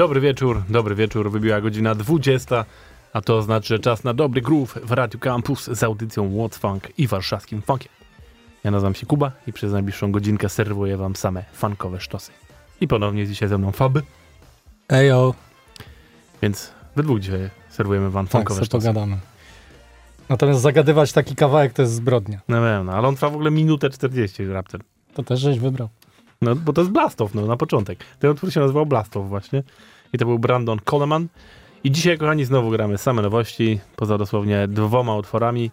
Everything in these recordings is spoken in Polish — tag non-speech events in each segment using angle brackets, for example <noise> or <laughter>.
Dobry wieczór, dobry wieczór. Wybiła godzina 20, a to znaczy, że czas na dobry groove w Radio Campus z audycją What's Funk i warszawskim funkiem. Ja nazywam się Kuba i przez najbliższą godzinkę serwuję wam same funkowe sztosy. I ponownie dzisiaj ze mną Faby, Ejo, więc we dwóch dzisiaj serwujemy wam tak, funkowe sobie sztosy. pogadamy. Natomiast zagadywać taki kawałek to jest zbrodnia. No wiem, no, ale on trwa w ogóle minutę 40 raptem. To też żeś wybrał. No, bo to jest Blastow, no, na początek. Ten utwór się nazywał Blastow właśnie. I to był Brandon Coleman. I dzisiaj, kochani, znowu gramy same nowości, poza dosłownie dwoma utworami.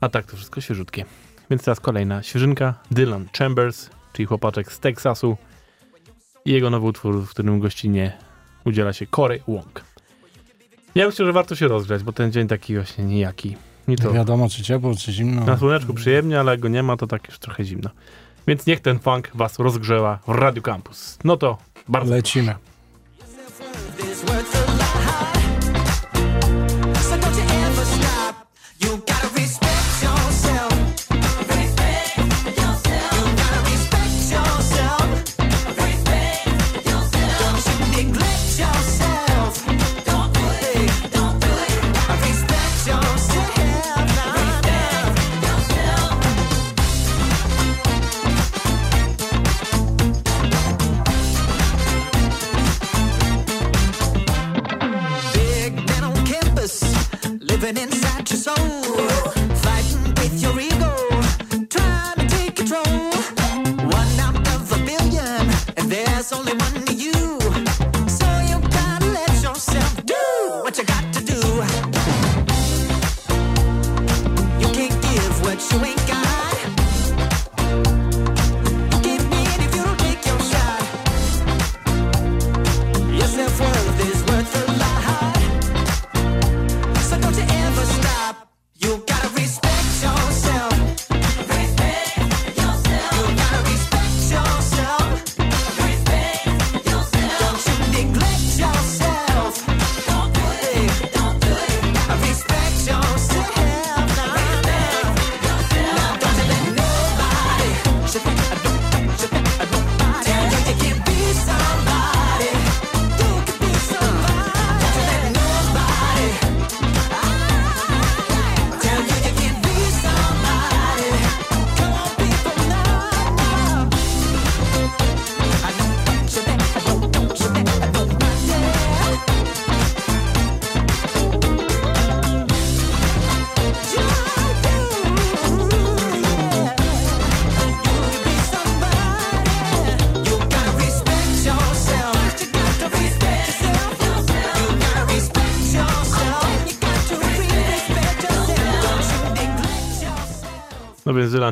A tak to wszystko świeżutkie. Więc teraz kolejna świeżynka. Dylan Chambers, czyli chłopaczek z Teksasu. I jego nowy utwór, w którym gościnnie udziela się Corey Wong. Ja myślę, że warto się rozgrzać, bo ten dzień taki właśnie nijaki. Nie to wiadomo, czy ciepło, czy zimno. na słoneczku przyjemnie, ale jak go nie ma, to tak już trochę zimno. Więc niech ten funk was rozgrzewa w Radio Campus. No to bardzo Lecimy. is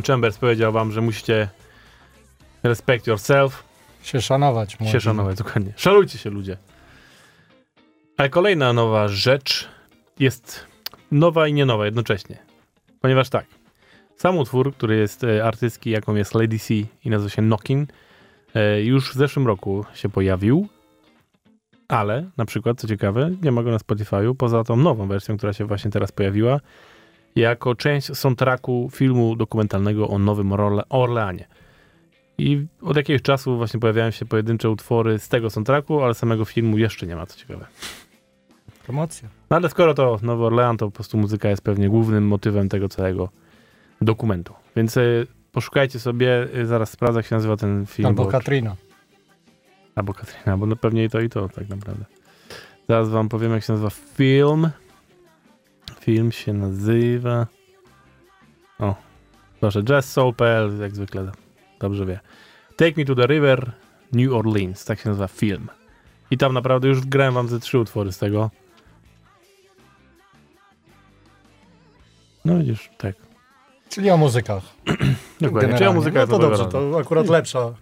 Chambers powiedział wam, że musicie respect yourself, Się szanować. się młodzi. szanować, dokładnie. Szanujcie się ludzie. Ale kolejna nowa rzecz jest nowa i nie nowa jednocześnie. Ponieważ tak, sam utwór, który jest e, artystki, jaką jest Lady C i nazywa się Knockin, e, już w zeszłym roku się pojawił, ale na przykład, co ciekawe, nie ma go na Spotify'u, poza tą nową wersją, która się właśnie teraz pojawiła, jako część soundtracku filmu dokumentalnego o Nowym Orle Orleanie. I od jakiegoś czasu właśnie pojawiają się pojedyncze utwory z tego soundtracku, ale samego filmu jeszcze nie ma, co ciekawe. Promocja. No ale skoro to Nowy Orlean, to po prostu muzyka jest pewnie głównym motywem tego całego dokumentu. Więc y, poszukajcie sobie, y, zaraz sprawdzę, jak się nazywa ten film. Albo bo- Katrina. Albo Katrina, bo no pewnie i to, i to tak naprawdę. Zaraz wam powiem, jak się nazywa film. Film się nazywa... O, proszę, Jazz Soul.pl, jak zwykle dobrze wie. Take Me to the River, New Orleans, tak się nazywa film. I tam naprawdę już grałem wam ze trzy utwory z tego. No widzisz, tak. Czyli o muzykach. <clears throat> Dokładnie. Czyja muzyka no jest to dobrze, to akurat lepsza,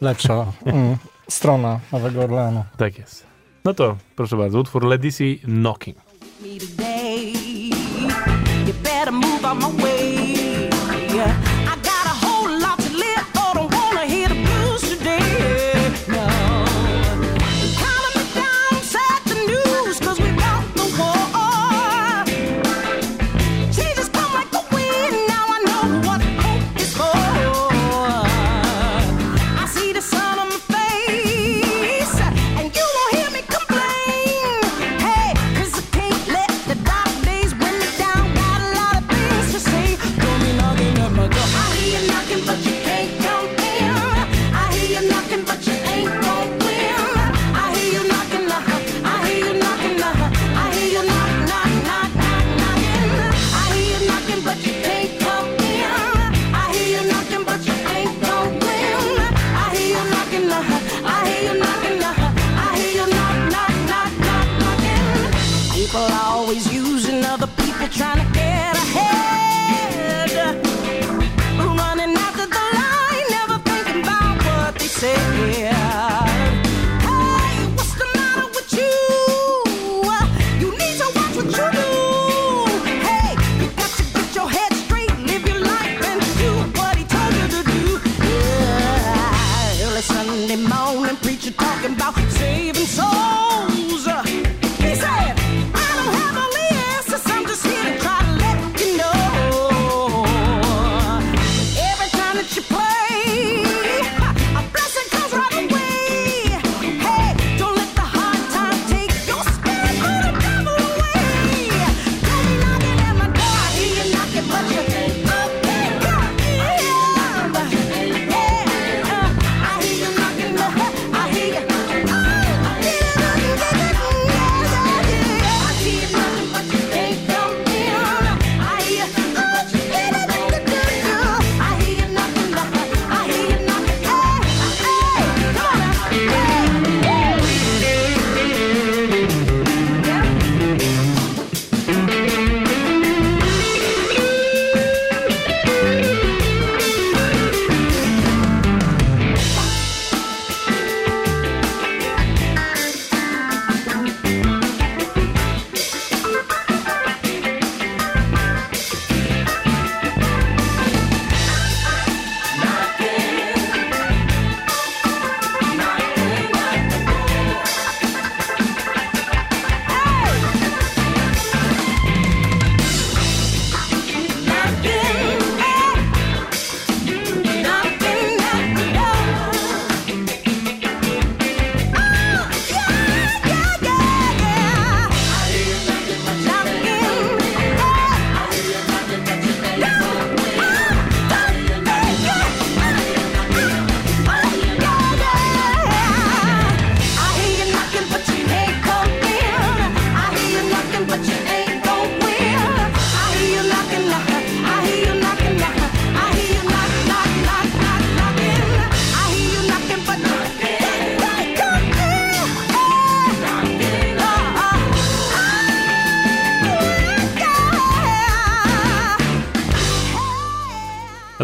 lepsza <laughs> mm, strona Nowego Orleanu. Tak jest. No to proszę bardzo, utwór Ledisi Knocking. Move out my way.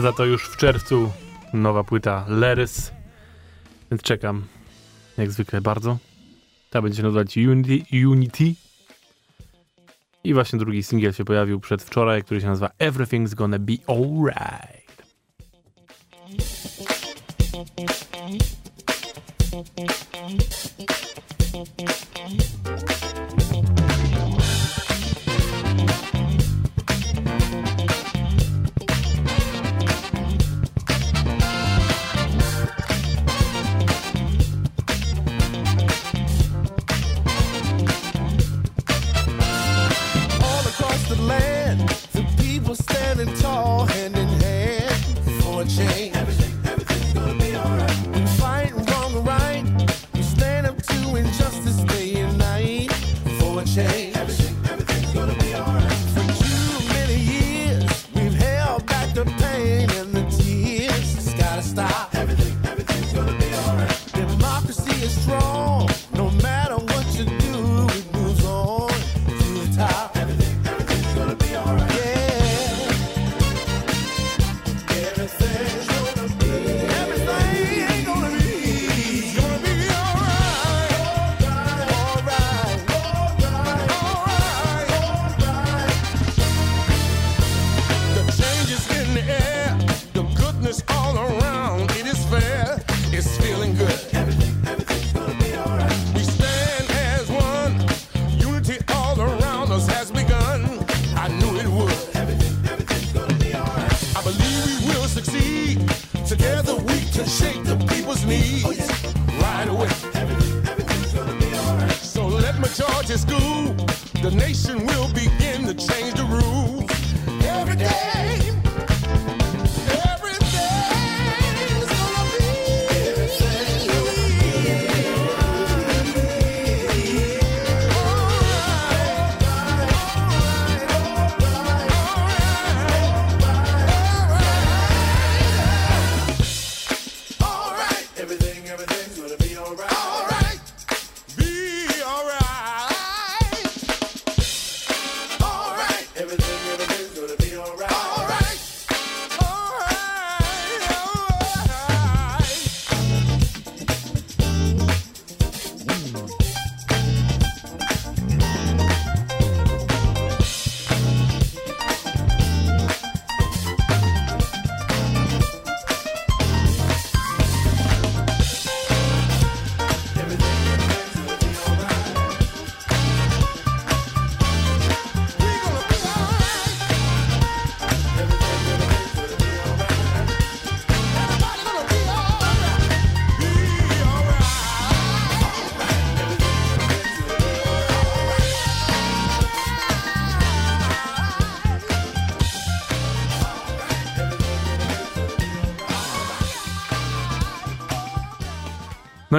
za to już w czerwcu nowa płyta Lerys. Więc czekam, jak zwykle, bardzo. Ta będzie się nazywać Unity. Unity. I właśnie drugi singiel się pojawił przedwczoraj, który się nazywa Everything's Gonna Be Alright.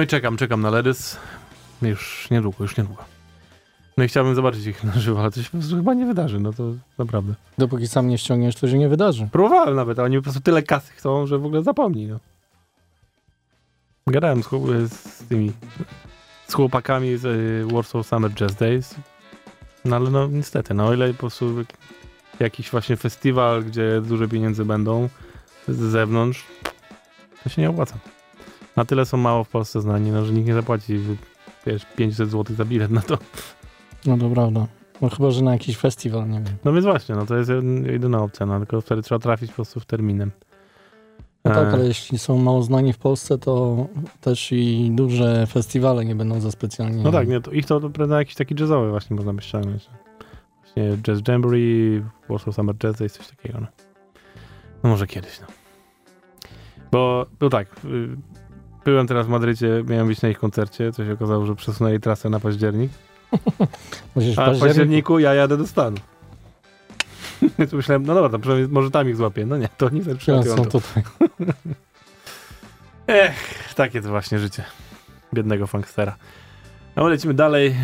No i czekam, czekam na Ledys. Już niedługo, już niedługo. No i chciałbym zobaczyć ich na żywo, ale to się chyba nie wydarzy, no to naprawdę. Dopóki sam nie ściągniesz, to się nie wydarzy. Próbowałem nawet, a oni po prostu tyle kasy chcą, że w ogóle zapomnij, no. Gadałem z, z tymi, z chłopakami z y, Warsaw Summer Jazz Days, no ale no niestety, no o ile po prostu jakiś właśnie festiwal, gdzie duże pieniądze będą z zewnątrz, to się nie opłaca. Na tyle są mało w Polsce znani, no, że nikt nie zapłaci wiesz, 500 zł za bilet na to. No to prawda. No chyba, że na jakiś festiwal, nie wiem. No więc właśnie, no to jest jed- jedyna opcja, no tylko wtedy trzeba trafić po prostu w terminem. No tak, E, ale jeśli są mało znani w Polsce, to też i duże festiwale nie będą za specjalnie. No tak, nie, to ich to na jakiś taki jazzowy właśnie można by ściągnąć. Właśnie Jazz Jamboree, Warsaw Summer Jazz Days, coś takiego. No, no może kiedyś, no. Bo, no tak, y, byłem teraz w Madrycie, miałem być na ich koncercie, co się okazało, że przesunęli trasę na październik, <laughs> Musisz a w październiku. ja jadę do Stanów. <laughs> Więc myślałem, no dobra, to może tam ich złapię. No nie, to nie zatrzymają są to. tutaj. <laughs> Ech, takie to właśnie życie biednego funkstera. No lecimy dalej.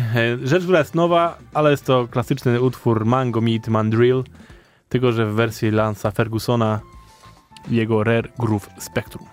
E, Rzecz, która jest nowa, ale jest to klasyczny utwór Mango Meat Mandrill, tylko że w wersji Lansa Fergusona jego Rare Groove Spectrum.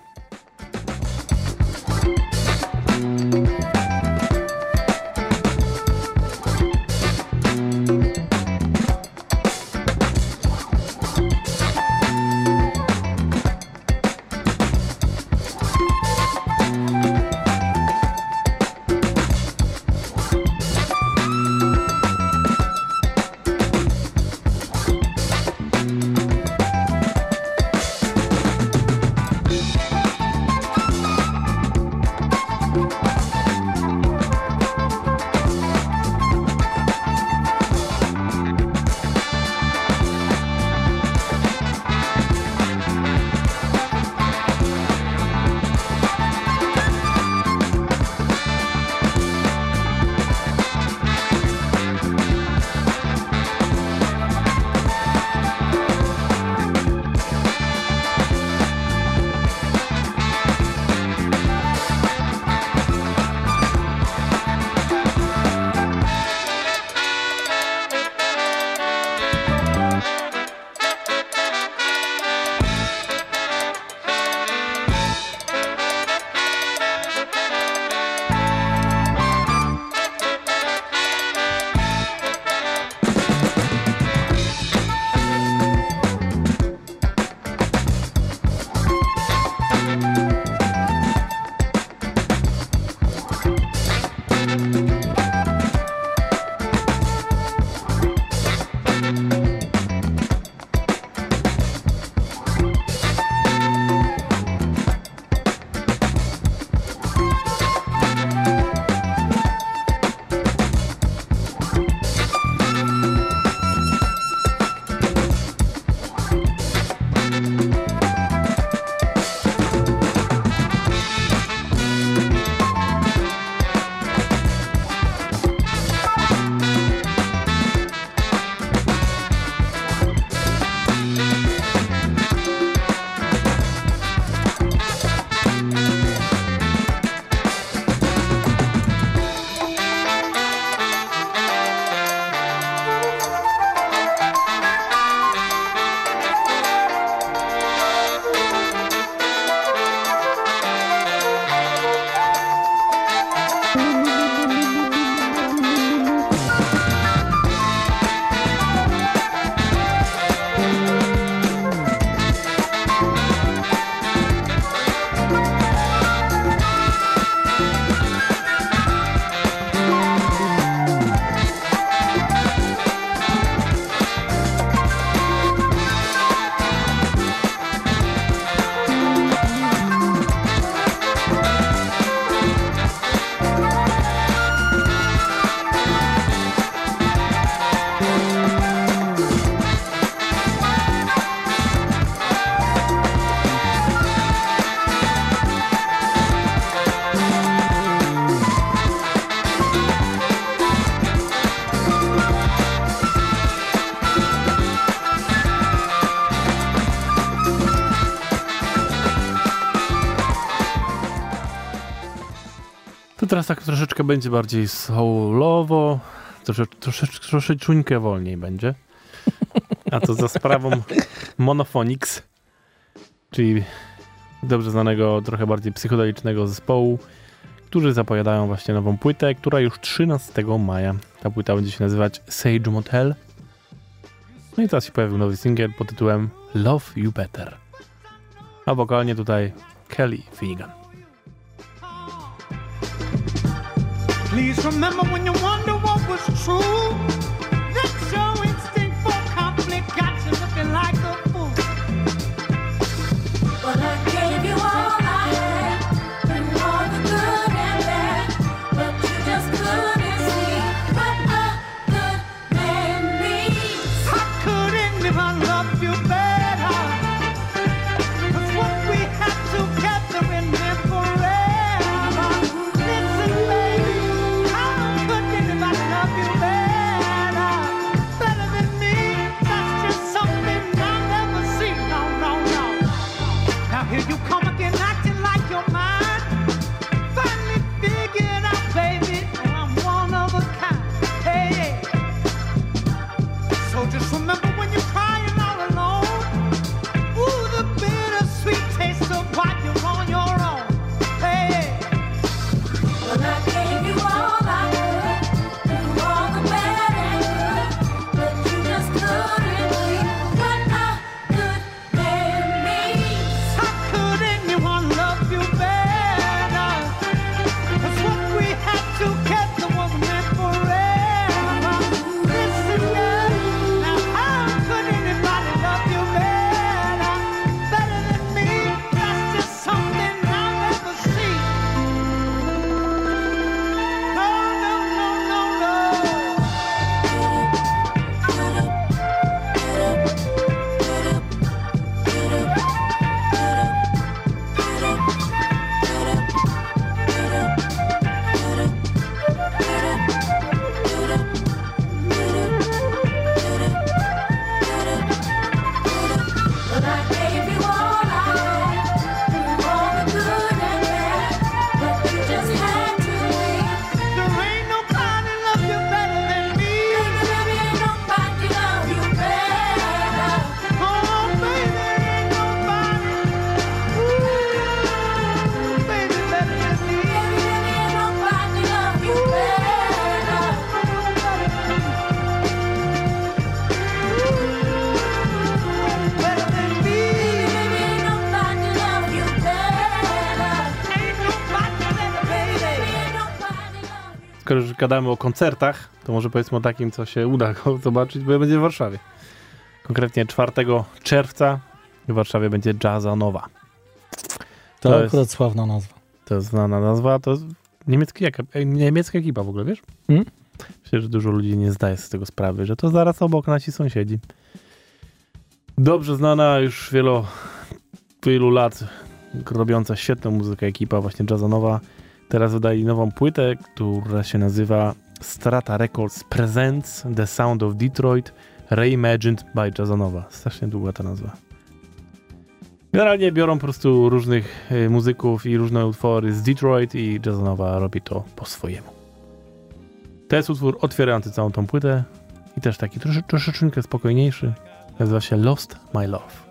Teraz tak troszeczkę będzie bardziej soulowo, trosze, troszeczkę, troszeczkę wolniej będzie. A to za sprawą Monophonics, czyli dobrze znanego, trochę bardziej psychodelicznego zespołu, którzy zapowiadają właśnie nową płytę, która już 13 maja. Ta płyta będzie się nazywać Sage Motel. No i teraz się pojawił nowy singiel pod tytułem Love You Better. A wokalnie tutaj Kelly Finnegan. Please remember when you wonder what was true. Skoro już gadamy o koncertach, to może powiedzmy o takim, co się uda go <laughs> zobaczyć, bo ja będzie w Warszawie. Konkretnie 4 czerwca w Warszawie będzie Jazza Nowa. To, To jest- akurat sławna nazwa. To jest znana nazwa, to jest niemiecki, jaka, niemiecka ekipa w ogóle, wiesz? Hmm? Myślę, że dużo ludzi nie zdaje sobie z tego sprawy, że to zaraz obok nasi sąsiedzi. Dobrze znana już wielo, wielu lat robiąca świetną muzykę ekipa właśnie jazzonowa. Teraz wydali nową płytę, która się nazywa Strata Records Presents The Sound of Detroit Reimagined by Jazzonowa. Strasznie długa ta nazwa. Generalnie biorą po prostu różnych y, muzyków i różne utwory z Detroit i Jazzonowa robi to po swojemu. To jest utwór otwierający całą tą płytę i też taki trosze, troszeczkę spokojniejszy. Nazywa się Lost My Love.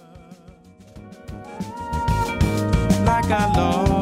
like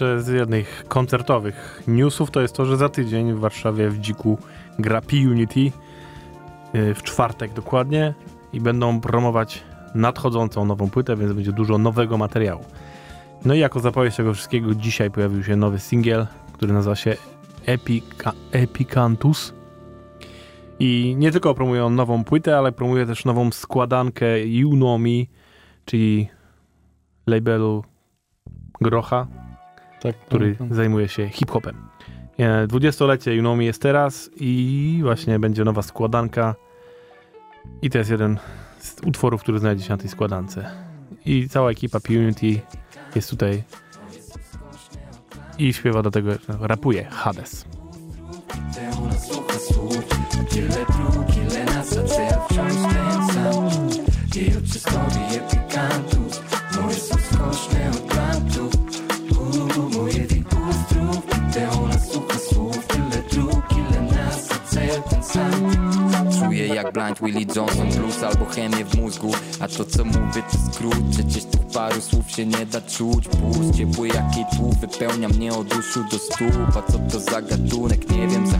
jeszcze z jednych koncertowych newsów to jest to, że za tydzień w Warszawie w Dziku gra P-Unity yy, w czwartek dokładnie i będą promować nadchodzącą nową płytę, więc będzie dużo nowego materiału. No i jako zapowiedź tego wszystkiego dzisiaj pojawił się nowy singiel, który nazywa się Epica, Epicantus. I nie tylko promują nową płytę, ale promuje też nową składankę Me, czyli labelu Grocha, Tak, który tak. zajmuje się hip-hopem. E, 20-lecie You Know Me jest teraz i właśnie będzie nowa składanka i to jest jeden z utworów, który znajdzie się na tej składance. I cała ekipa P-Unity jest tutaj i śpiewa do tego, rapuje Hades. Tyle dróg, ile nas wciąż ten sam historii epikantów jak Blind Willie Johnson Blues albo chemię w mózgu. A to co mówię to skrót. Przecież tych paru słów się nie da czuć. Puls ciepły jak jej tłów Wypełnia mnie od uszu do stóp. A co to za gatunek? Nie wiem za.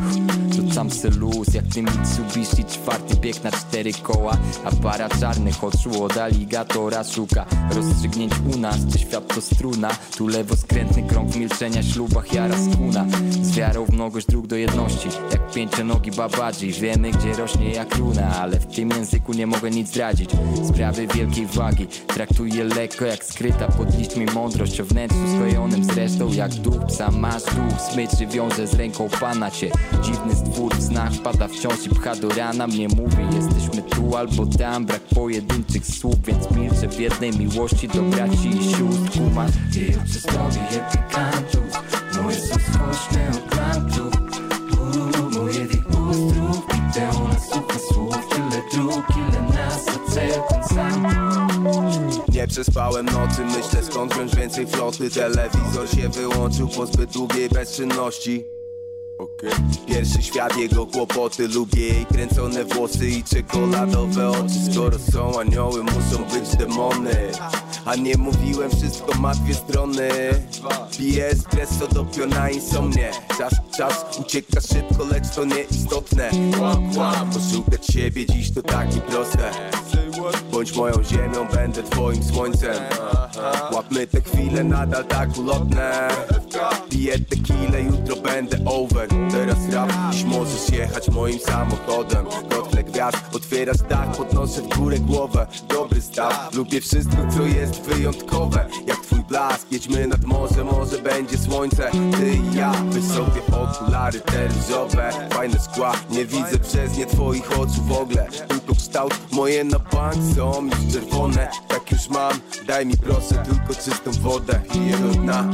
Rzucam se luz. Jak ty Mitsubishi Czwarty bieg na cztery koła. A para czarnych oczu od aligatora Szuka. Rozstrzygnięć u nas Czy świat to struna? Tu lewo skrętny krąg milczenia Ślubach jara skuna. Z wiarą w mnogość dróg do jedności. Jak pięcionogi babadzi. Wiemy gdzie rośnie jak Ale w tym języku nie mogę nic zdradzić. Sprawy wielkiej wagi Traktuję lekko jak skryta pod liśćmi mądrość. O wnętrzu skojonym zresztą jak duch psa Masz duch smyczy wiąże z ręką pana cię. Dziwny stwór w snach pada wciąż i pcha do rana. Mnie mówi jesteśmy tu albo tam. Brak pojedynczych słów więc milczę w jednej miłości Do braci i sióstr. Kumasz I od historii epikantów? Moje są dróg, ile nas Nie przespałem nocy, myślę skąd wziąć więcej floty. Telewizor się wyłączył po zbyt długiej bezczynności Okej. Pierwszy świat, jego kłopoty Lubię jej kręcone włosy i czekoladowe oczy. Skoro są anioły, muszą być demony. A nie mówiłem, wszystko ma dwie strony. Piję espresso do piona insomnie. Czas, czas ucieka szybko, lecz to nieistotne. Poszukać siebie dziś to takie proste Bądź moją ziemią, będę twoim słońcem. Łapmy te chwile nadal tak ulotne. Piję tequilę, jutro będę over. Teraz rap, dziś możesz jechać moim samochodem. Kotle gwiazd, otwierasz dach, podnoszę w górę głowę. Dobry staw, lubię wszystko co jest wyjątkowe. Jak twój blask, jedźmy nad morze, może będzie słońce. Ty i ja, wysokie okulary te różowe Fajne szkła, nie widzę przez nie twoich oczu w ogóle. Tylko kształt, moje na bank są już czerwone. Tak już mam, daj mi proszę tylko czystą wodę Piję do dna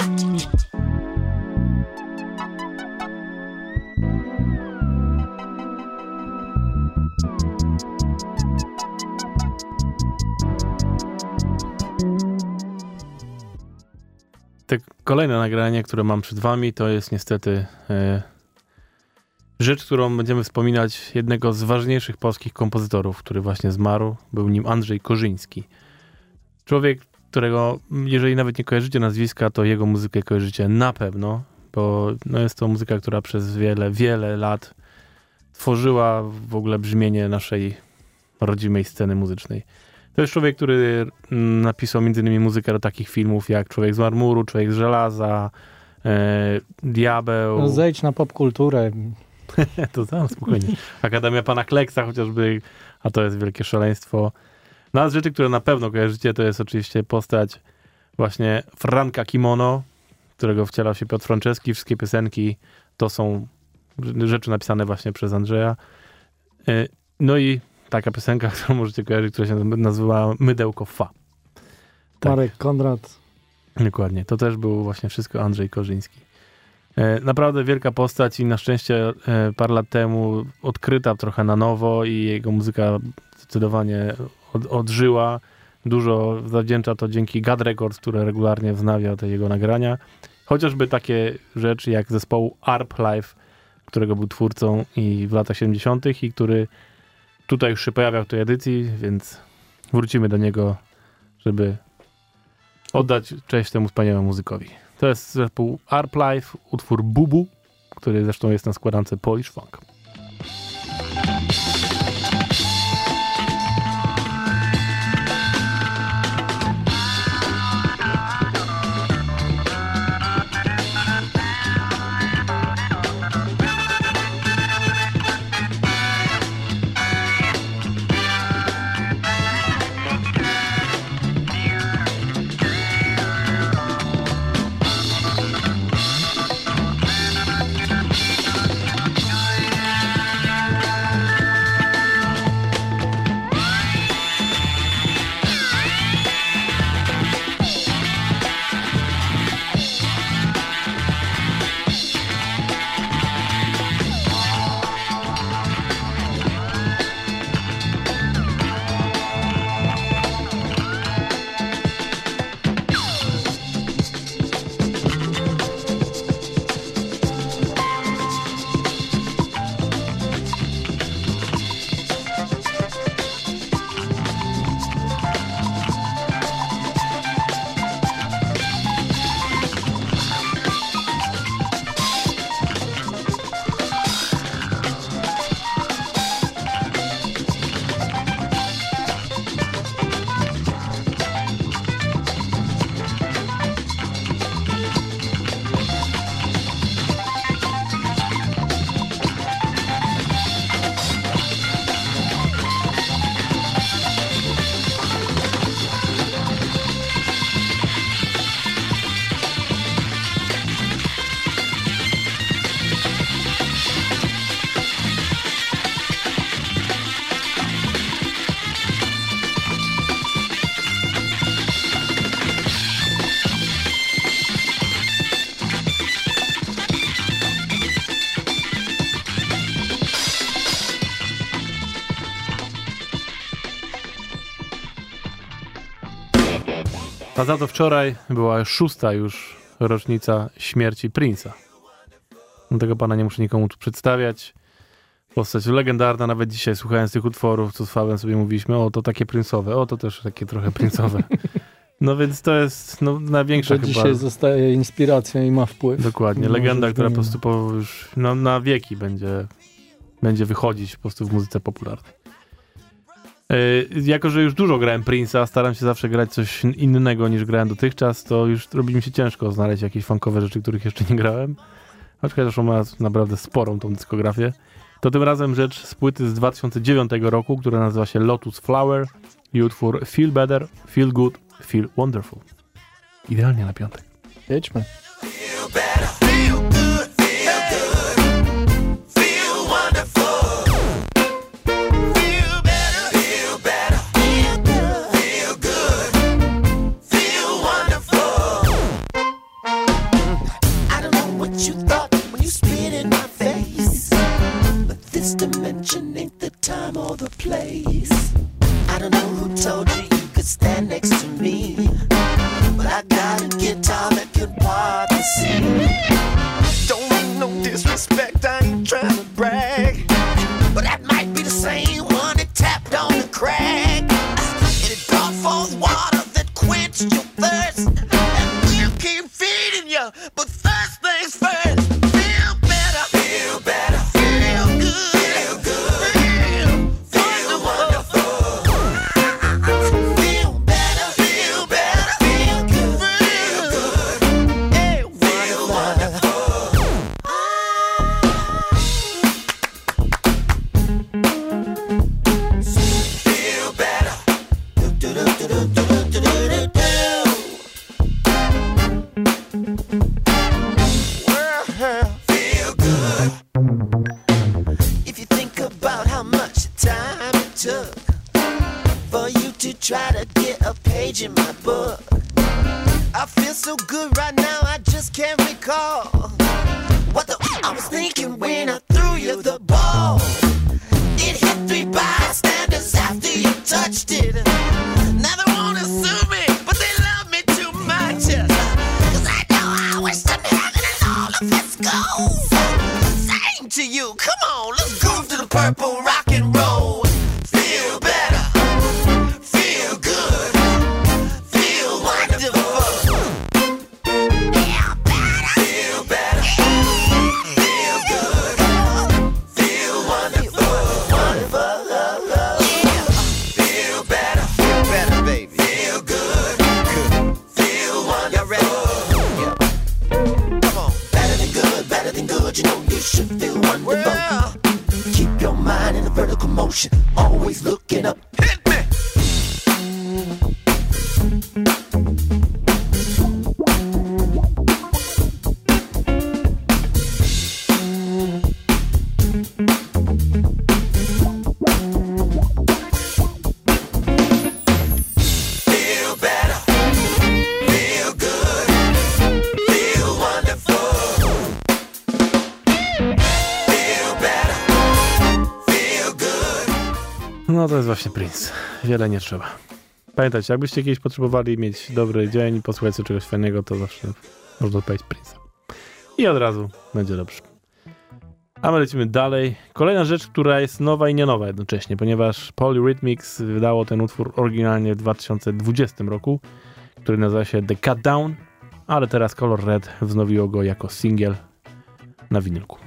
kolejne nagranie, które mam przed wami, to jest niestety e, rzecz, którą będziemy wspominać jednego z ważniejszych polskich kompozytorów, który właśnie zmarł. Był nim Andrzej Korzyński. Człowiek, którego, jeżeli nawet nie kojarzycie nazwiska, to jego muzykę kojarzycie na pewno, bo no jest to muzyka, która przez wiele, wiele lat tworzyła w ogóle brzmienie naszej rodzimej sceny muzycznej. To jest człowiek, który mm, napisał m.in. muzykę do takich filmów jak Człowiek z marmuru, Człowiek z żelaza, e, Diabeł. No, zejdź na popkulturę. <laughs> to tam spokojnie. Akademia Pana Kleksa chociażby, a to jest wielkie szaleństwo. No z rzeczy, które na pewno kojarzycie, to jest oczywiście postać właśnie Franka Kimono, którego wcielał się Piotr Franceski. Wszystkie piosenki to są rzeczy napisane właśnie przez Andrzeja. E, No i taka piosenka, <laughs> którą możecie kojarzyć, która się nazywa Mydełko Fa. Tak. Marek Konrad. Dokładnie. To też był właśnie wszystko Andrzej Korzyński. E, Naprawdę wielka postać i na szczęście e, parę lat temu odkryta trochę na nowo i jego muzyka zdecydowanie od, odżyła. Dużo zawdzięcza to dzięki Gad Records, które regularnie wznawia te jego nagrania. Chociażby takie rzeczy jak zespołu Arp Live, którego był twórcą i w latach 70. i który tutaj już się pojawiał w tej edycji, więc wrócimy do niego, żeby oddać cześć temu wspaniałemu muzykowi. To jest zespół Arp Life, utwór Bubu, który zresztą jest na składance Polish Funk. A za to wczoraj była szósta już rocznica śmierci Prince'a. No Tego pana nie muszę nikomu tu przedstawiać. Postać legendarna, nawet dzisiaj słuchając tych utworów, co z Fabem sobie mówiliśmy, o to takie princowe, o to też takie trochę princowe. No więc to jest no, największa To chyba... dzisiaj zostaje inspiracją i ma wpływ. Dokładnie, Nie legenda, która po prostu po, już no, na wieki będzie, będzie wychodzić po prostu w muzyce popularnej. Yy, jako, że już dużo grałem Prince'a, staram się zawsze grać coś innego niż grałem dotychczas, to już robi mi się ciężko znaleźć jakieś funkowe rzeczy, których jeszcze nie grałem. Aczkolwiek zresztą ma naprawdę sporą tą dyskografię. To tym razem rzecz z płyty z 2009 roku, która nazywa się Lotus Flower i utwór Feel Better, Feel Good, Feel Wonderful. Idealnie na piątek. Jedźmy. Feel better, feel good, this dimension ain't the time or the place. I don't know who told you you could stand next to me. But I got a guitar that can part the sea. Don't mean no disrespect, I ain't trying to brag. But that might be the same one that tapped on the crack. And it brought forth water that quenched your thirst. And we'll keep feeding you, but No to jest właśnie Prince. Wiele nie trzeba. Pamiętajcie, jakbyście kiedyś potrzebowali mieć dobry dzień posłuchać sobie czegoś fajnego, to zawsze można odpowiedzieć Prince'a. I od razu będzie dobrze. A my lecimy dalej. Kolejna rzecz, która jest nowa i nie nowa jednocześnie, ponieważ Polyrhythmics wydało ten utwór oryginalnie w 2020 roku, który nazywa się The Cut Down, ale teraz Color Red wznowiło go jako singiel na winylku.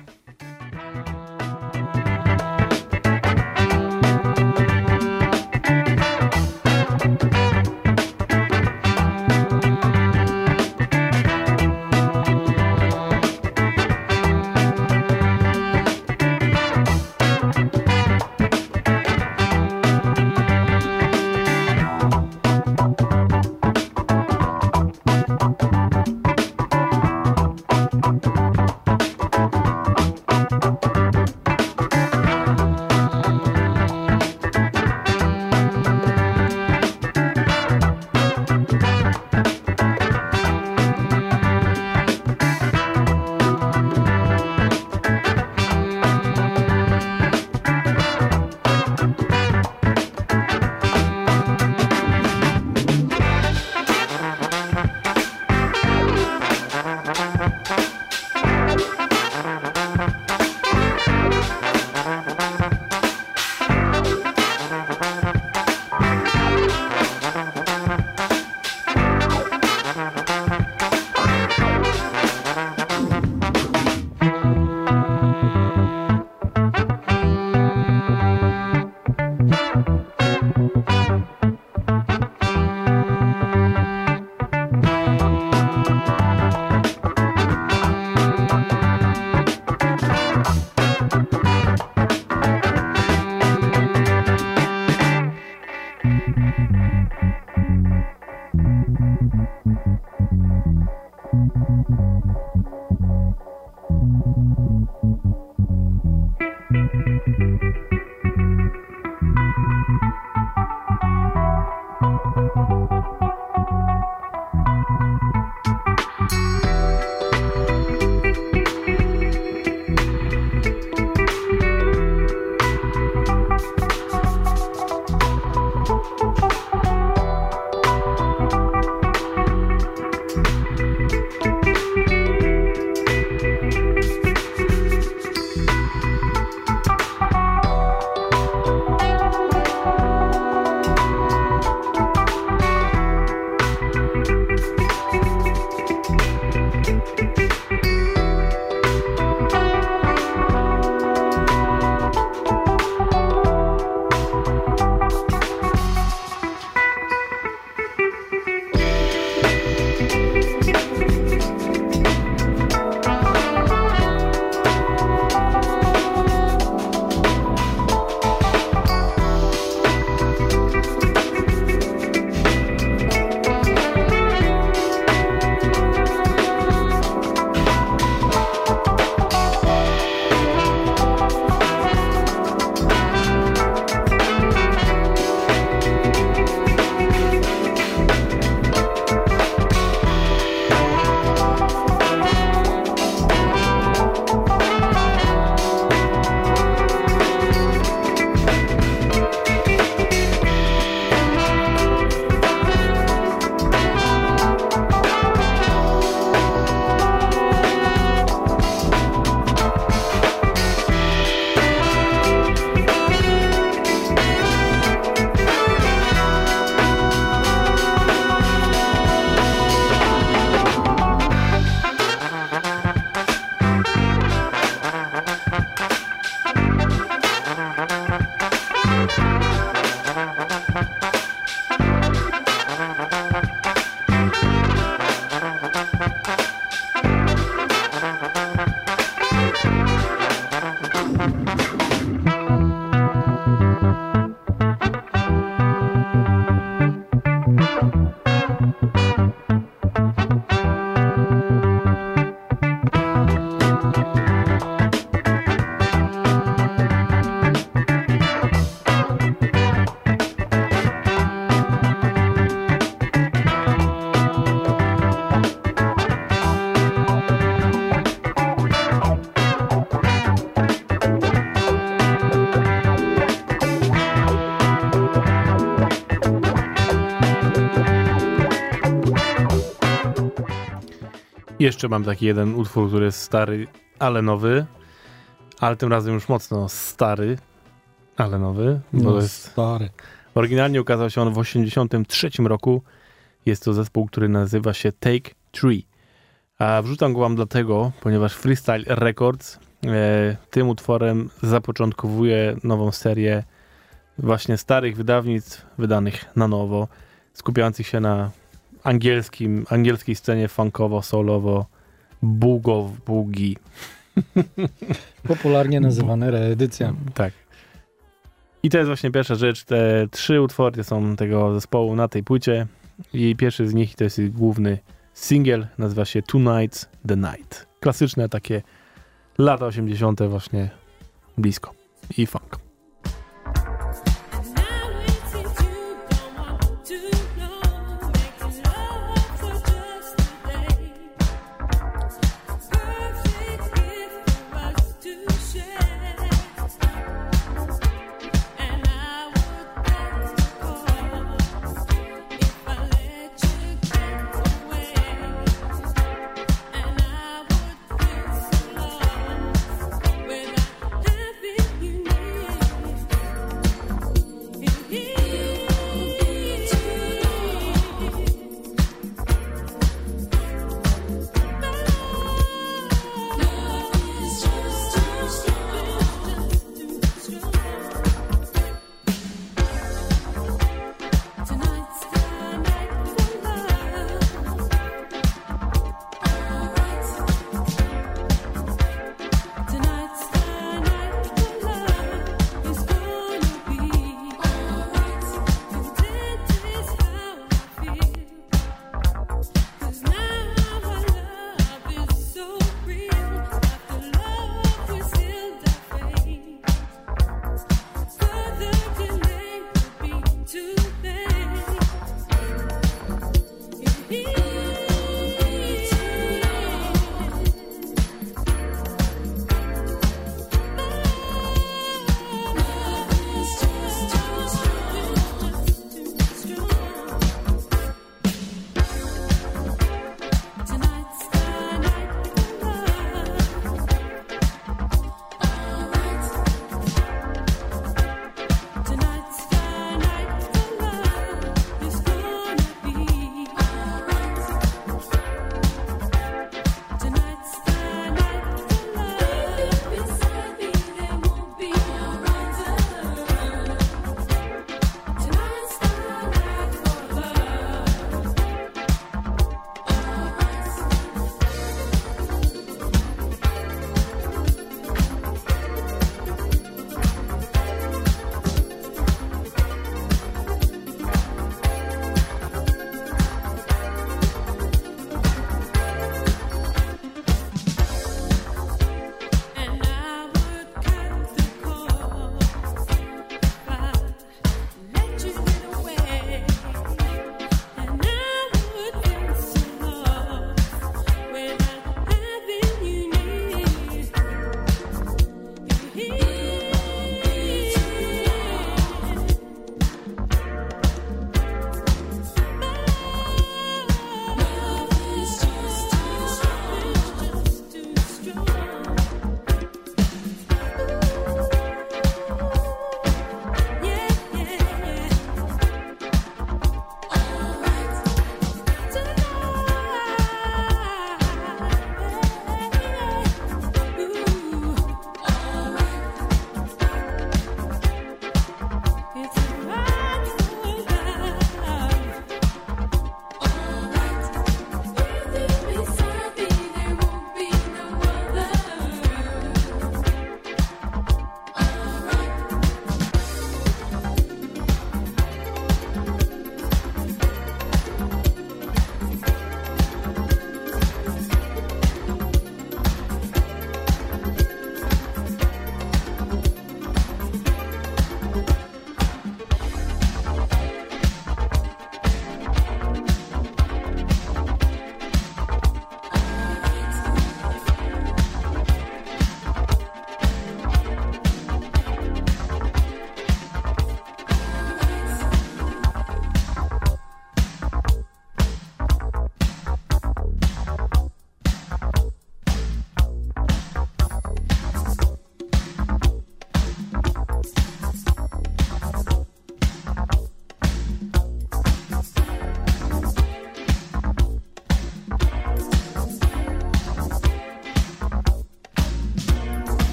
Jeszcze mam taki jeden utwór, który jest stary, ale nowy, ale tym razem już mocno stary, ale nowy, bo No, jest stary. Oryginalnie ukazał się on w 1983 roku. Jest to zespół, który nazywa się Take Three. A wrzucam go wam dlatego, ponieważ Freestyle Records e, tym utworem zapoczątkowuje nową serię właśnie starych wydawnictw wydanych na nowo, skupiających się na angielskim, angielskiej scenie funkowo, solowo, bugo, bugi. Popularnie nazywane reedycja. Tak. I to jest właśnie pierwsza rzecz. Te trzy utwory są tego zespołu na tej płycie. I pierwszy z nich to jest główny singiel, nazywa się Two Nights the Night. Klasyczne takie lata 80. właśnie blisko. I funk.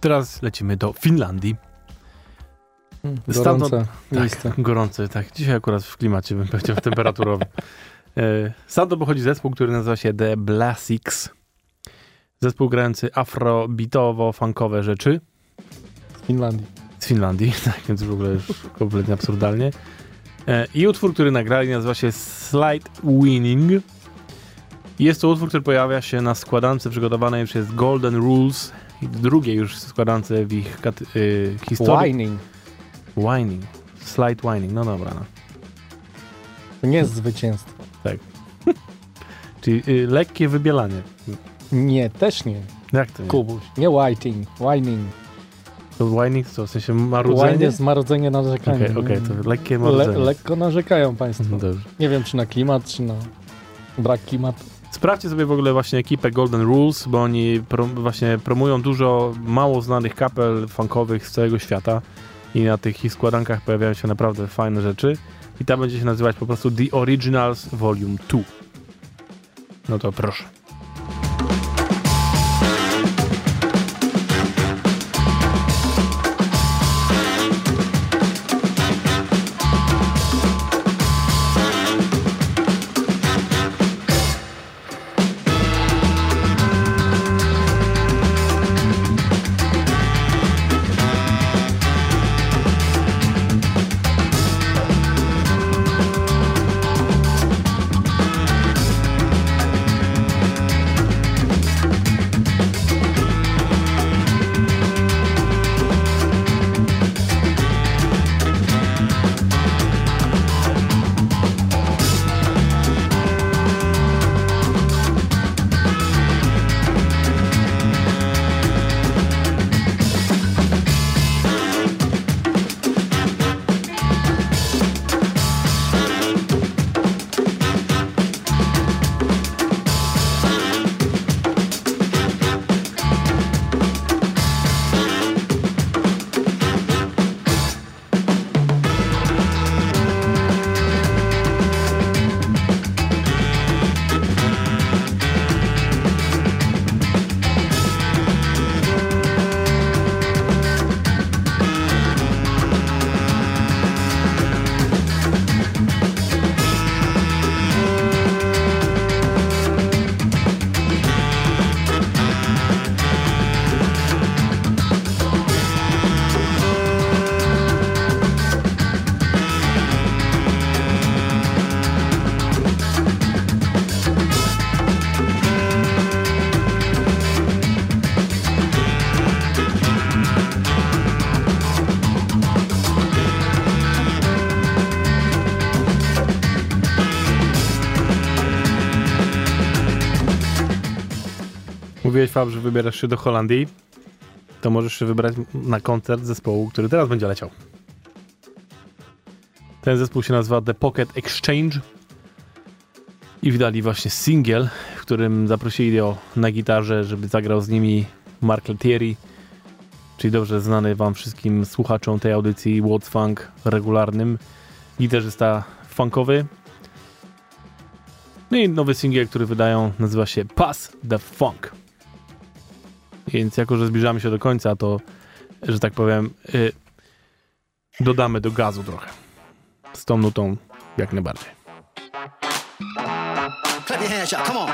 Teraz lecimy do Finlandii. Gorące Stamtąd- miejsce. Gorący, tak. Dzisiaj akurat w klimacie bym powiedział temperaturowym. <laughs> E, Stamtąd pochodzi zespół, który nazywa się The Blasics. Zespół grający afrobitowo-funkowe rzeczy Z Finlandii. z Finlandii, <laughs> tak więc w ogóle już kompletnie absurdalnie. E, I utwór, który nagrali nazywa się Slide Winning. Jest to utwór, który pojawia się na składance przygotowanej przez Golden Rules, i drugiej już składance w ich y, historii. Whining. Whining. Slide whining, no dobra. No. To nie jest zwycięstwo. <laughs> Czyli y, lekkie wybielanie. Nie, też nie. Jak to nie? Kubuś. Nie whiting. Whining. To whining to w sensie marudzenie? jest marudzenie, narzekanie. Okej, okej, to lekkie Le, marudzenie. lekko narzekają państwo. Dobrze. Nie wiem, czy na klimat, czy na brak klimatu. Sprawdźcie sobie w ogóle właśnie ekipę Golden Rules, bo oni pro, właśnie promują dużo mało znanych kapel funkowych z całego świata i na tych ich składankach pojawiają się naprawdę fajne rzeczy i ta będzie się nazywać po prostu The Originals Volume 2. No to proszę. Mówiłeś, Fab, że wybierasz się do Holandii. To możesz się wybrać na koncert zespołu, który teraz będzie leciał. Ten zespół się nazywa The Pocket Exchange i wydali właśnie singiel, w którym zaprosili go na gitarze, żeby zagrał z nimi Mark Letieri, czyli dobrze znany wam wszystkim słuchaczom tej audycji What's Funk regularnym, gitarzysta funkowy. No i nowy singiel, który wydają, nazywa się Pass the Funk. Więc jako, że zbliżamy się do końca, to, że tak powiem, y, dodamy do gazu trochę. Z tą nutą jak najbardziej. Clap your hands, y'all. Come on.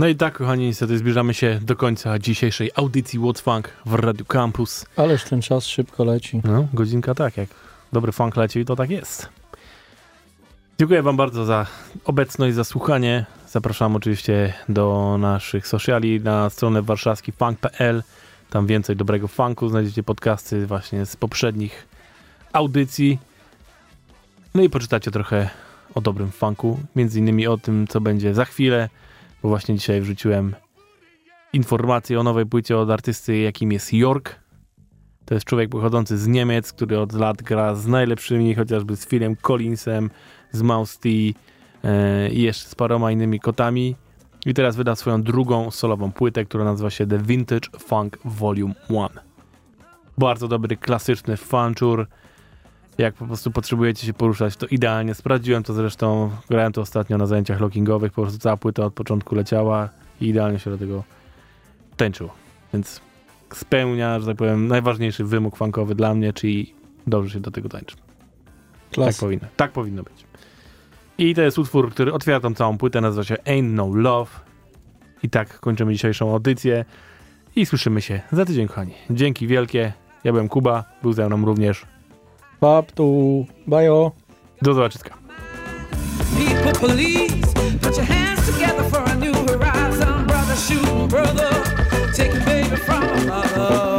No i tak, kochani, niestety zbliżamy się do końca dzisiejszej audycji What's Funk w Radio Campus. Ależ ten czas szybko leci. No, godzinka tak, jak dobry funk leci, to tak jest. Dziękuję wam bardzo za obecność, za słuchanie. Zapraszam oczywiście do naszych sociali na stronę warszawskifunk.pl. Tam więcej dobrego funku, znajdziecie podcasty właśnie z poprzednich audycji. No i poczytacie trochę o dobrym funku, między innymi o tym, co będzie za chwilę, bo właśnie dzisiaj wrzuciłem informację o nowej płycie od artysty, jakim jest York. To jest człowiek pochodzący z Niemiec, który od lat gra z najlepszymi, chociażby z Philem Collinsem, z Mouse T e, i jeszcze z paroma innymi kotami. I teraz wyda swoją drugą solową płytę, która nazywa się The Vintage Funk Volume 1. Bardzo dobry, klasyczny funchur. Jak po prostu potrzebujecie się poruszać, to idealnie. Sprawdziłem to zresztą, grałem to ostatnio na zajęciach lockingowych, po prostu cała płyta od początku leciała i idealnie się do tego tańczyło. Więc spełnia, że tak powiem, najważniejszy wymóg funkowy dla mnie, czyli dobrze się do tego tańczy. Tak powinno, tak powinno być. I to jest utwór, który otwiera tą całą płytę, nazywa się Ain't No Love. I tak kończymy dzisiejszą audycję i słyszymy się za tydzień, kochani. Dzięki wielkie. Ja byłem Kuba, był ze mną również. Pap tu, bajo. Oh. Do zobaczyska. People, please put your hands together for a new horizon. Brother shooting brother, taking baby from another. All